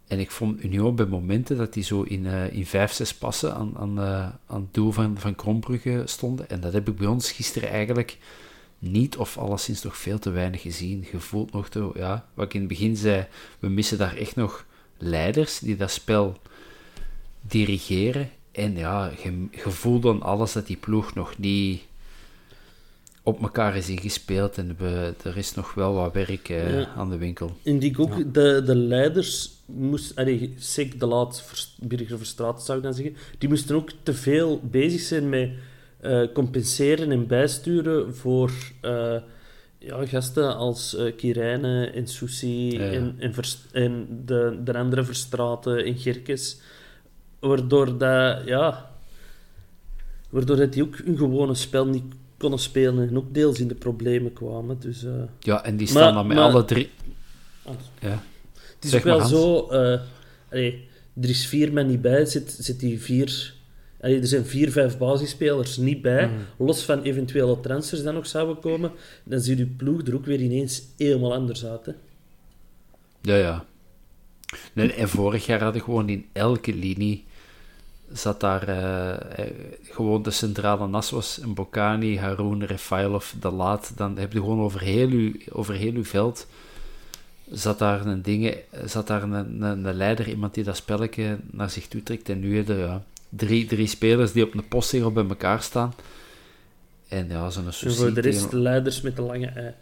En ik vond Unio bij momenten dat die zo in, in vijf, zes passen aan, aan, aan het doel van, van Krombrugge stonden. En dat heb ik bij ons gisteren eigenlijk niet of alleszins nog veel te weinig gezien. Je voelt nog, te, ja, wat ik in het begin zei, we missen daar echt nog leiders die dat spel dirigeren. En ja, je, je voelt dan alles dat die ploeg nog niet op elkaar is ingespeeld en we, er is nog wel wat werk eh, Ja. aan de winkel. En die ook, de, de leiders moesten, zeker de laat Vers- Birger Verstraat zou ik dan zeggen, die moesten ook te veel bezig zijn met compenseren en bijsturen voor eh, ja, gasten als eh Kirijne en Susi Ja, ja. en, en, Vers- en de, de andere Verstraten en Gerkes. Waardoor dat, ja, waardoor dat die ook hun gewone spel niet konden spelen en ook deels in de problemen kwamen. Dus, eh, Ja, en die Maar- staan dan met maar- alle drie... Ah. Ja. Het is Zeg ook wel zo... eh, allee, er is vier man niet bij, zit, zit die vier... er zijn vier, vijf basisspelers niet bij, Mhm. los van eventuele transfers die nog zouden komen. Dan ziet je ploeg er ook weer ineens helemaal anders uit. Hè. Ja, ja. Nee, en vorig jaar hadden gewoon in elke linie zat daar eh, eh, gewoon de centrale nas was een Bocani, Haroun, Refailov, De Laat. Dan heb je gewoon over heel uw, over heel uw veld zat daar een dingen, zat daar een, een, een leider, iemand die dat spelletje naar zich toe trekt. En nu heb je ja, drie, drie spelers die op een postzegel bij elkaar staan. En ja, zo'n En voor de rest tegen- de leiders met de lange ei.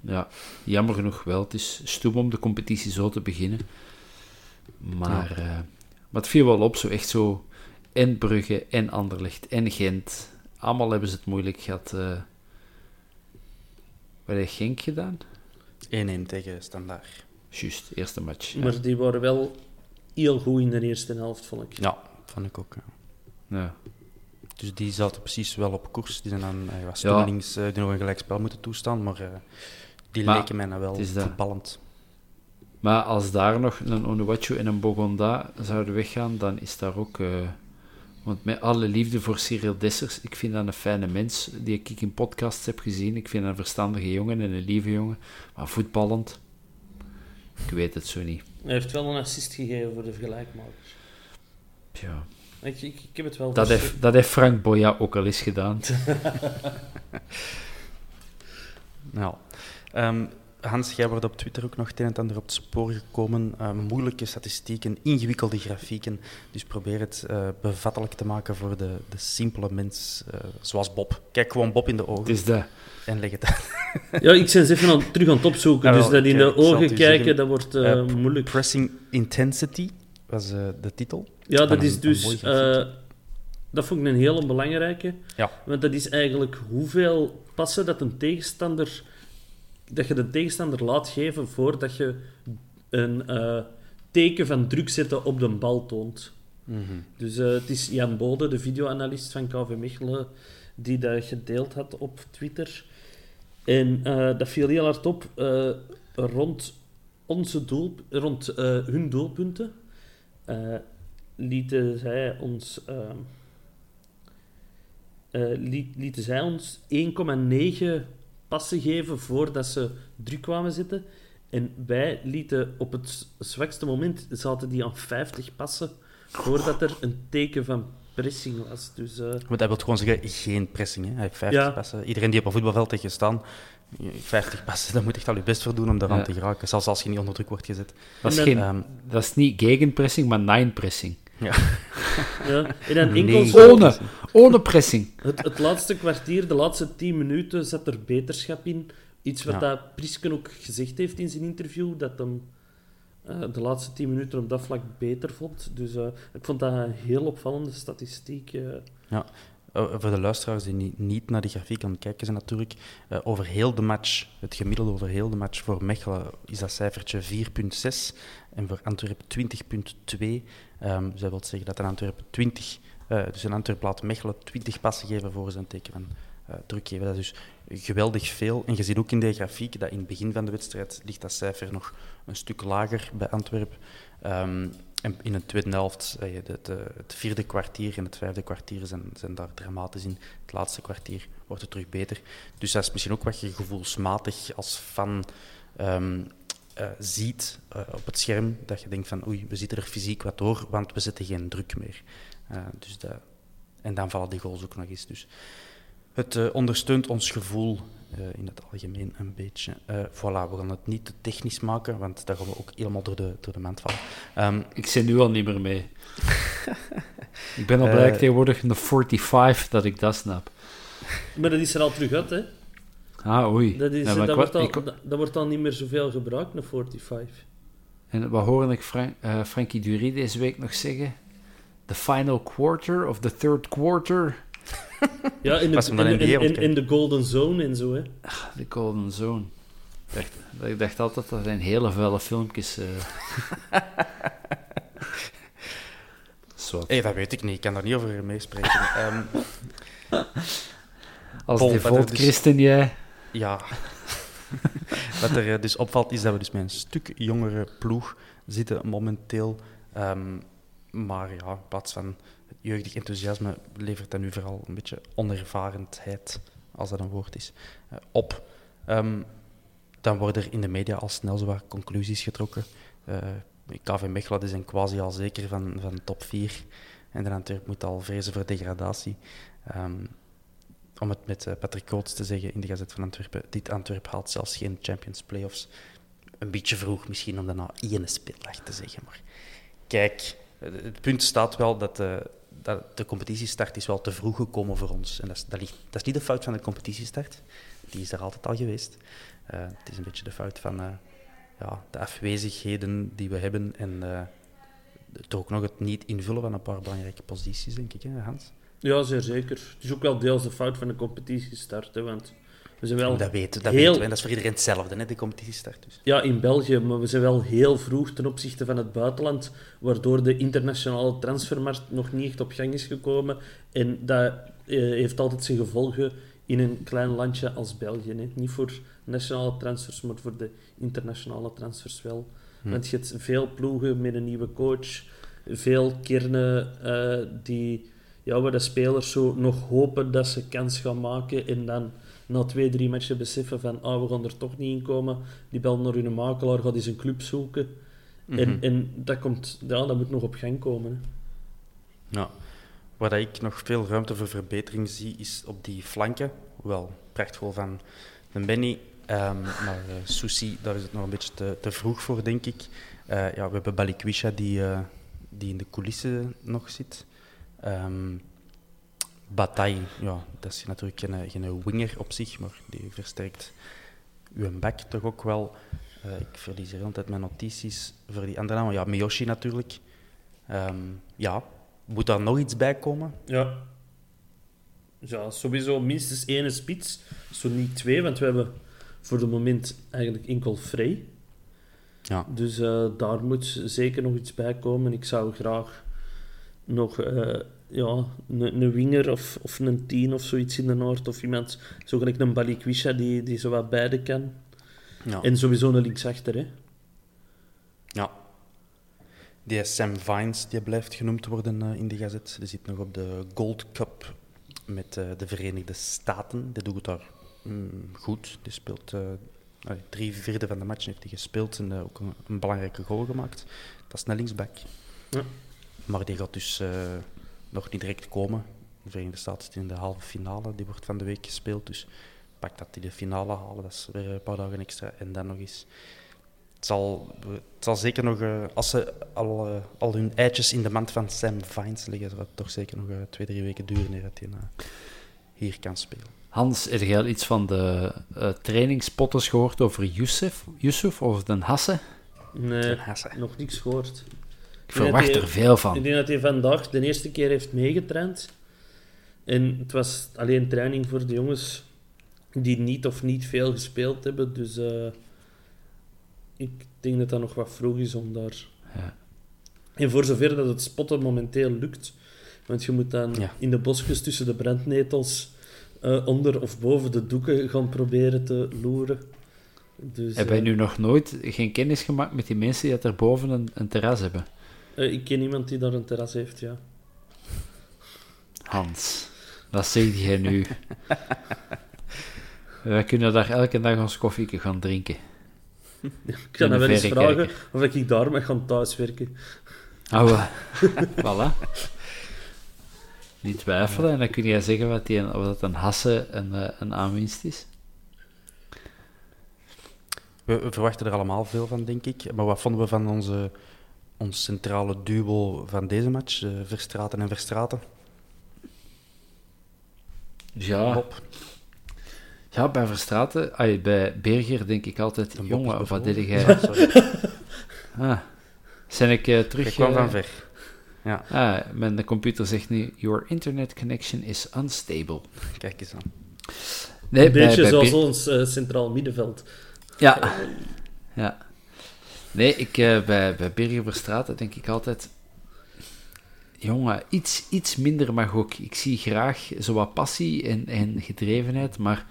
ja, jammer genoeg wel. Het is stoem om de competitie zo te beginnen. Maar, eh, maar het viel wel op, zo echt zo. En Brugge, en Anderlecht, en Gent. Allemaal hebben ze het moeilijk gehad. eh wat heeft Genk gedaan? 1-1 tegen Standaard. Juist, eerste match. Ja. Maar die waren wel heel goed in de eerste helft, vond ik. Ja, vond ik ook. ja. Ja. Dus die zaten precies wel op koers. Die zijn dan uh, was Ja. links uh, die nog een gelijkspel moeten toestaan, maar uh, die Maar leken mij nou wel het is dat. voetballend. Maar als daar nog een Onuachu en een Bogonda zouden weggaan, dan is daar ook... eh, want met alle liefde voor Cyril Dessers, ik vind dat een fijne mens, die ik in podcasts heb gezien. Ik vind dat een verstandige jongen en een lieve jongen. Maar voetballend, ik weet het zo niet. Hij heeft wel een assist gegeven voor de gelijkmakers. Ja. Ik, ik, ik heb het wel Dat heeft, dat heeft Frank Boya ook al eens gedaan. Um, Hans, jij wordt op Twitter ook nog het een en ander op het spoor gekomen. Uh, moeilijke statistieken, ingewikkelde grafieken. Dus probeer het uh, bevattelijk te maken voor de, de simpele mens, uh, zoals Bob. Kijk gewoon Bob in de ogen Het is dat. en leg het uit. Ja, ik ben ze even aan, terug aan het opzoeken. Ja, wel, dus dat in de ogen kijken, zeggen. dat wordt Eh, uh, moeilijk. Pressing Intensity was uh, de titel. Ja, dat is een- dus... eh, dat vond ik een hele belangrijke. Ja. Want dat is eigenlijk hoeveel passen dat een tegenstander... Dat je de tegenstander laat geven voordat je een eh, teken van druk zetten op de bal toont. Mhm. Dus het is Jan Bode, de videoanalist van KV Mechelen, die dat gedeeld had op Twitter. En dat viel heel hard op rond, onze doel, rond hun doelpunten. Eh, lieten zij ons... ehm, eh, liet- lieten zij ons 1,9 passen geven voordat ze druk kwamen zitten. En wij lieten op het zwakste moment zaten die aan 50 passen voordat er een teken van pressing was. Dus eh, Maar dat wil gewoon zeggen, geen pressing. Hè. Hij heeft 50 Ja. passen. Iedereen die op een voetbalveld heeft gestaan, 50 passen, daar moet echt al je best voor doen om daaraan Ja. te geraken. Zelfs als je niet onder druk wordt gezet. Dat is, En geen, Ehm, dat is niet gegenpressing, maar nine-pressing. ja. ja. En dan enkel Nee. Ohne, ohne pressing. het, het laatste kwartier, de laatste 10 minuten, zat er beterschap in. Iets wat Ja. dat Prisken ook gezegd heeft in zijn interview, dat hem eh, de laatste 10 minuten op dat vlak beter vond. Dus eh, ik vond dat een heel opvallende statistiek. eh. Uh, voor de luisteraars die niet, naar die grafiek aan kijken zijn natuurlijk, uh, over heel de match, het gemiddelde over heel de match voor Mechelen is dat cijfertje 4,6 en voor Antwerpen 20,2. Um, dat wil zeggen dat een Antwerpen 20, uh, dus een Antwerp laat Mechelen 20 passen geven voor zijn teken van druk geven. Dat is dus geweldig veel. En je ziet ook in de grafiek dat in het begin van de wedstrijd ligt dat cijfer nog een stuk lager bij Antwerpen. Um, en in de tweede helft, eh, de, de, het vierde kwartier en het vijfde kwartier zijn, zijn daar dramatisch in. Het laatste kwartier wordt het terug beter. Dus dat is misschien ook wat je gevoelsmatig als fan um, uh, ziet op het scherm. Dat je denkt van oei, we zitten er fysiek wat door, want we zetten geen druk meer. Dus dat, en dan vallen die goals ook nog eens. Dus het ondersteunt ons gevoel uh, in het algemeen een beetje. Uh, voilà, we gaan het niet te technisch maken, want daar gaan we ook helemaal door de, door de mand vallen. Um, Ik zit nu al niet meer mee. ik ben al blij Eh, tegenwoordig een 45 dat ik dat snap. Maar dat is er al terug uit, hè. Ah, oei. Dat, is, Ja, dat, ik wordt al, ik dat, dat wordt al niet meer zoveel gebruikt, een 45. En wat hoorde ik Fran- eh, Frankie Dury deze week nog zeggen? The final quarter of the third quarter, Ja, in de, in, in de de golden zone en zo, hè. the golden zone. Ik dacht, ik dacht altijd dat zijn hele vuile filmpjes. eh. Hé, dat weet ik niet. Ik kan daar niet over meespreken. Ehm, Als Paul, default dus- christen jij. ja. Wat er eh, dus opvalt, is dat we dus met een stuk jongere ploeg zitten momenteel. Ehm, maar ja, in plaats van jeugdig enthousiasme levert dat nu vooral een beetje onervarenheid, als dat een woord is, eh, op. Ehm, dan worden er in de media al snel wat conclusies getrokken. Eh KV Mechelen die zijn quasi al zeker van, van top 4. En de Antwerp moet al vrezen voor degradatie. Ehm, om het met eh, Patrick Coates te zeggen in de Gazet van Antwerpen, dit Antwerp haalt zelfs geen Champions Playoffs. Een beetje vroeg misschien om dat na één speeldag te zeggen, maar kijk, het punt staat wel dat de, dat de competitiestart is wel te vroeg gekomen voor ons. En dat is, dat, ligt, dat is niet de fout van de competitiestart, die is er altijd al geweest. Eh, het is een beetje de fout van eh, ja, de afwezigheden die we hebben en eh, toch ook nog het niet invullen van een paar belangrijke posities, denk ik, hè, Hans? Ja, zeer zeker. Het is ook wel deels de fout van de competitiestart, hè, want we zijn wel dat weten, dat heel- weten we. En dat is voor iedereen hetzelfde, hè, de competitiestart. Dus. Ja, in België, maar we zijn wel heel vroeg ten opzichte van het buitenland, waardoor de internationale transfermarkt nog niet echt op gang is gekomen. En dat eh, heeft altijd zijn gevolgen in een klein landje als België. Hè. Niet voor nationale transfers, maar voor de internationale transfers wel. Hm. Want je hebt veel ploegen met een nieuwe coach, veel kernen eh, die, ja, waar de spelers zo nog hopen dat ze kans gaan maken en dan na twee, drie matchen beseffen van ah, we gaan er toch niet in komen. Die belt naar hun makelaar, gaat eens een club zoeken. en, Mhm. en dat, komt, ja, dat moet nog op gang komen. Hè. Ja. Waar ik nog veel ruimte voor verbetering zie, is op die flanken. Wel, prachtvol van de Benny. ehm, maar eh Susi, daar is het nog een beetje te, te vroeg voor, denk ik. Eh, ja, we hebben Balikwisha die, eh, die in de coulissen nog zit. Ehm Bataille, ja, dat is natuurlijk geen, geen winger op zich, maar die versterkt uw back toch ook wel. Eh, ik verlies hier altijd mijn notities voor die andere namen. Ja, Miyoshi natuurlijk. Ehm, ja, moet daar nog iets bij komen? Ja. Ja, sowieso minstens één spits, zo niet twee, want we hebben voor het moment eigenlijk enkel vrij. Ja. Dus eh, daar moet zeker nog iets bij komen. Ik zou graag nog eh, ja, een, een winger of, of een tien of zoiets in de Noord. Of iemand, zo gelijk een Balikwisha die, die zo wat beide kan. Ja. En sowieso een linksachter, hè. ja. Die Sam Vines die blijft genoemd worden eh, in de gazet. Die zit nog op de Gold Cup met eh, de Verenigde Staten. Die doet het daar mm, goed. Die speelt eh, drie vierde van de match heeft hij gespeeld en ook een, een belangrijke goal gemaakt. Dat is een linksback. Ja. Maar die gaat dus nog niet direct komen. De Verenigde Staten zit in de halve finale. Die wordt van de week gespeeld. Dus pak dat die de finale halen. Dat is weer een paar dagen extra. En dan nog eens. Het zal, het zal zeker nog, eh, als ze al, eh, al hun eitjes in de mand van Sam Vines liggen, zal het toch zeker nog eh, twee, drie weken duren eer dat hij hier kan spelen. Hans, heb jij al iets van de eh trainingspotters gehoord over Yusuf, Yusuf of Den Hasse? Nee, Hasse. nog niks gehoord. Ik verwacht er veel Ik van. denk dat hij vandaag de eerste keer heeft meegetraind. En het was alleen training voor de jongens die niet of niet veel gespeeld hebben. Dus eh, ik denk dat dat nog wat vroeg is om daar... Ja. En voor zover dat het spotten momenteel lukt. Want je moet dan Ja. in de bosjes tussen de brandnetels eh, onder of boven de doeken gaan proberen te loeren. Dus, Heb jij eh, nu nog nooit geen kennis gemaakt met die mensen die dat er boven een, een terras hebben? Eh, ik ken iemand die daar een terras heeft, ja. Hans, wat zeg jij nu? Wij kunnen daar elke dag ons koffie gaan drinken. Ik ga de dan wel eens vragen kijken. of ik daar mag gaan thuiswerken. Oh, voilà. Niet twijfelen en dan kun jij zeggen wat die, of dat een hasse een, eh, een aanwinst is. We, we verwachten er allemaal veel van, denk ik. Maar wat vonden we van onze, ons centrale duo van deze match? eh, Verstraten en Verstraten. Ja. Bob. Ja, bij Verstraten, ay, bij Berger denk ik altijd, is jongen, wat jij? Sorry, Ah, zijn ik eh, terug... ik kwam eh, van ver. Ja, Ah, mijn computer zegt nu, your internet connection is unstable. kijk eens aan. Nee, Een beetje bij zoals Ber- ons centraal middenveld. Ja. ja. Nee, ik, eh, bij, bij Berger Verstraten denk ik altijd... Jongen, iets, iets minder mag ook. Ik zie graag zo wat passie en, en gedrevenheid, maar...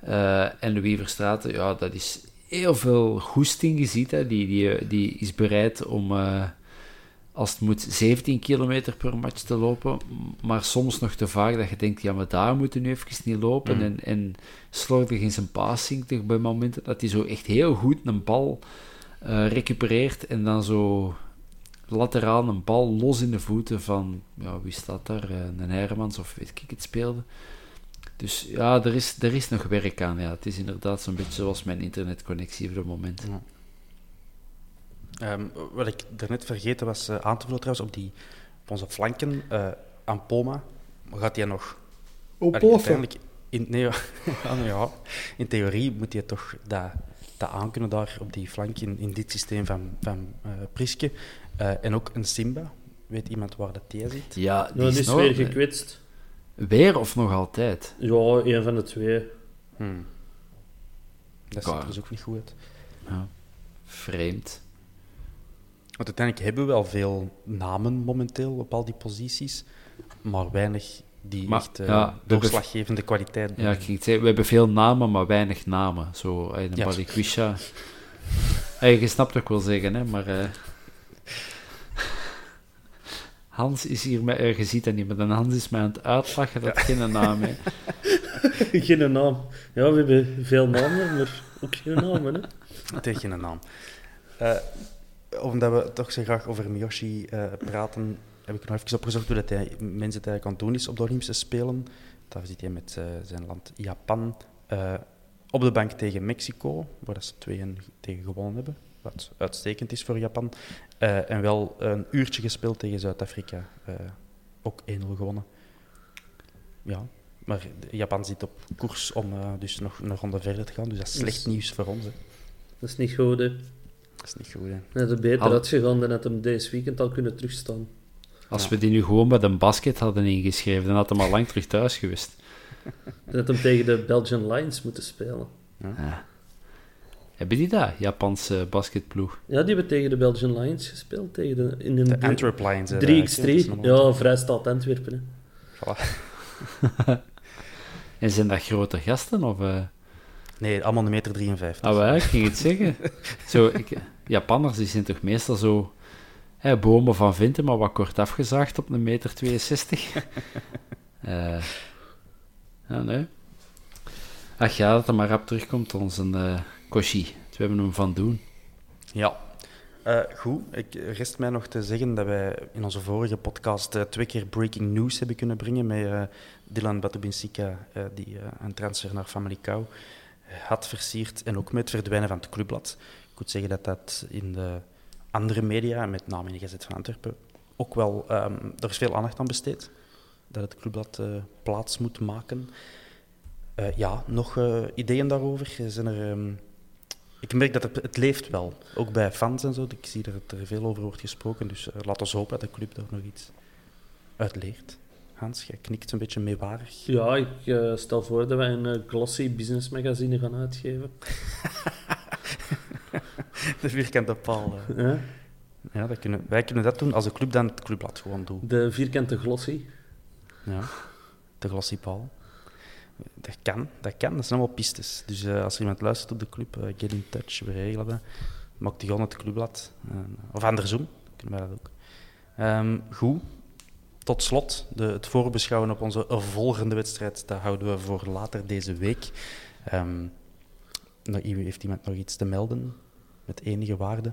eh, en Louis Verstraten, ja, dat is heel veel goesting. Je ziet, hè, die, die, die is bereid om... eh, als het moet 17 kilometer per match te lopen, maar soms nog te vaak dat je denkt, ja, maar daar moeten nu even niet lopen. Mm. En, en slordig in zijn passing bij momenten, dat hij zo echt heel goed een bal eh, recupereert en dan zo lateraal een bal los in de voeten van, ja, wie staat daar? Eh, een Hermans of weet ik het speelde. Dus ja, er is, er is nog werk aan. Ja. Het is inderdaad zo'n beetje zoals mijn internetconnectie op het moment. Ehm, wat ik daarnet vergeten was eh, aan te vullen trouwens, op, die, op onze flanken, eh aan Poma, gaat hij nog... Allee, uiteindelijk in, nee, ja, in theorie moet hij toch dat, dat aankunnen daar op die flank in, in dit systeem van, van eh, Priske. Eh, en ook een Simba. Weet iemand waar dat die zit? Ja, die Ja, die is nog- weer gekwetst. Weer of nog altijd? Ja, een van de twee. Hmm. Dat Ja. ziet er dus ook niet goed uit. Ja. Vreemd. Want uiteindelijk hebben we wel veel namen momenteel op al die posities, maar weinig die Maar, echt eh, ja, doorslaggevende kwaliteit Ja, ik zeggen, we hebben veel namen, maar weinig namen. Zo, eh, een Ja. Balikwisha. Hey, je snapt wat ik wil zeggen, hè, maar... eh, Hans is hier met... eh, je ziet dat niet, maar dan Hans is mij aan het uitlachen dat het geen naam is. geen naam. Ja, we hebben veel namen, maar ook geen namen. Hè. Het heeft geen naam. Eh, omdat we toch zo graag over Miyoshi eh, praten, heb ik nog even opgezocht hoe dat hij mensen het eigenlijk aan het doen is op de Olympische Spelen. Daar zit hij met eh, zijn land Japan eh, op de bank tegen Mexico, waar dat ze 2 tegen gewonnen hebben. Wat uitstekend is voor Japan. Eh, en wel een uurtje gespeeld tegen Zuid-Afrika. eh, ook 1-0 gewonnen. Ja, maar Japan zit op koers om eh, dus nog een ronde verder te gaan. Dus dat is slecht Dus- nieuws voor ons. Hè. Dat is niet goed, hè. Dat is niet goed, hè. Net het beter Had- uitgegaan dan dat hem deze weekend al kunnen terugstaan. Als Ja. we die nu gewoon met een basket hadden ingeschreven, dan had hij al lang terug thuis geweest. Dat hem tegen de Belgian Lions moeten spelen. Ja. Hebben die dat, Japanse basketploeg? Ja, die hebben tegen de Belgian Lions gespeeld. Tegen de, in een De Antwerp Lions. hè, 3x3. dat is nog- Ja, Vrijstaat Antwerpen. Hè. Voilà. En zijn dat grote gasten? Of, eh? Nee, allemaal een meter 53. Ah, wel, ik ging het zeggen. Zo, ik, Japanners die zijn toch meestal zo bomen van vinten, maar wat kort afgezaagd op een meter 62. Eh ja, nee. Ach ja, dat er maar rap terugkomt, onze eh Koshi. We hebben hem van doen. Ja. Eh, goed, ik rest mij nog te zeggen dat wij in onze vorige podcast twee keer breaking news hebben kunnen brengen met Dylan Batubinsika, die een transfer naar Family Cow had versierd en ook met het verdwijnen van het clubblad. Ik moet zeggen dat dat in de andere media, met name in de Gazet van Antwerpen, ook wel, ehm er is veel aandacht aan besteed. Dat het clubblad eh, plaats moet maken. Eh, ja, nog eh, ideeën daarover? Zijn er... ehm, ik merk dat het, het leeft wel, ook bij fans en zo. Ik zie dat er veel over wordt gesproken, dus uh, laten we hopen dat de club daar nog iets uit leert. Hans, jij knikt een beetje meewarig. Ja, ik uh, stel voor dat wij een uh, glossy business magazine gaan uitgeven. de vierkante paal. Uh. Ja, ja dat kunnen, wij kunnen dat doen als de club dan het clubblad gewoon doet. De vierkante glossy. Ja, de glossy paal. Dat kan, dat kan. Dat zijn allemaal pistes. Dus uh, als er iemand luistert op de club, uh, get in touch, we regelen dat. Maak die gewoon het clubblad. Uh, of andersom, kunnen wij dat ook. Um, goed. Tot slot, de, het voorbeschouwen op onze volgende wedstrijd, dat houden we voor later deze week. Um, heeft iemand nog iets te melden met enige waarde?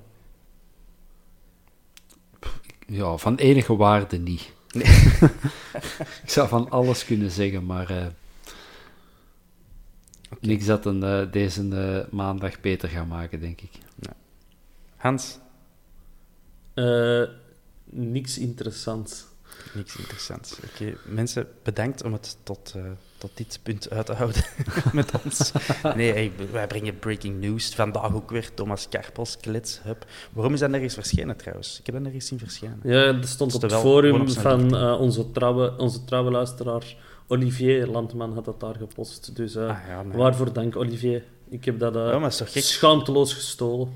Ja, van enige waarde niet. Nee. ik zou van alles kunnen zeggen, maar... Uh... Okay. Niks dat een, uh, deze uh, maandag beter gaat maken, denk ik. Ja. Hans? Uh, niks interessants. Niks interessants. Oké, mensen, bedankt om het tot, uh, tot dit punt uit te houden met ons. Nee, hey, wij brengen breaking news. Vandaag ook weer Thomas Karpels, Klits, Hub. Waarom is dat nergens verschenen trouwens? Ik heb dat nergens zien verschijnen. Ja, dat stond op het forum van uh, onze, trouwe, onze trouwe luisteraar Olivier Landman had dat daar gepost. Dus uh, ah, ja, nee. waarvoor dank, Olivier. Ik heb dat schaamteloos gestolen.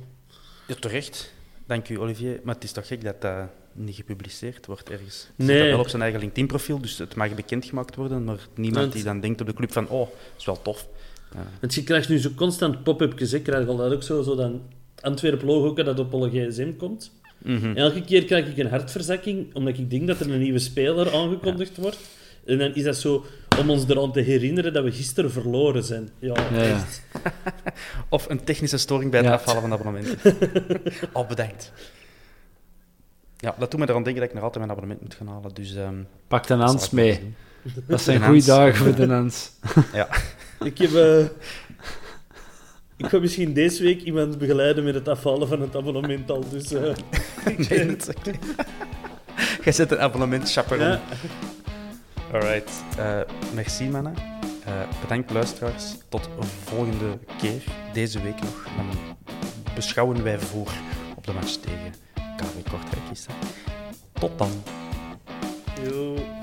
Ja, terecht. Dank u, Olivier. Maar het is toch gek dat dat niet gepubliceerd wordt ergens. Het nee. zit wel op zijn eigen LinkedIn-profiel, dus het mag bekendgemaakt worden, maar niemand die dan denkt op de club van, oh, dat is wel tof. Ja. Want je krijgt nu zo constant pop-upjes, ik krijg al dat ook zo, zo dan Antwerp-logo dat op alle gsm komt. Mm Elke keer krijg ik een hartverzakking, omdat ik denk dat er een nieuwe speler aangekondigd wordt. En dan is dat zo om ons eraan te herinneren dat we gisteren verloren zijn. Ja, echt. of een technische storing bij het afvallen van abonnement. Al bedankt. Ja, dat doet me eraan denken dat ik nog altijd mijn abonnement moet gaan halen. Dus, um, Pak de Hans mee. Dat zijn goede dagen voor de Hans. ja. Ik heb... Uh, ik ga misschien deze week iemand begeleiden met het afhalen van het abonnement al. Dus, uh, nee, dat Jij zet een abonnement chaperon. Ja. Alright. Uh, merci, mannen. Uh, bedankt, luisteraars. Tot volgende keer. Deze week nog. Dan beschouwen wij voor op de match tegen KV Kortrijk is. Tot dan. Yo.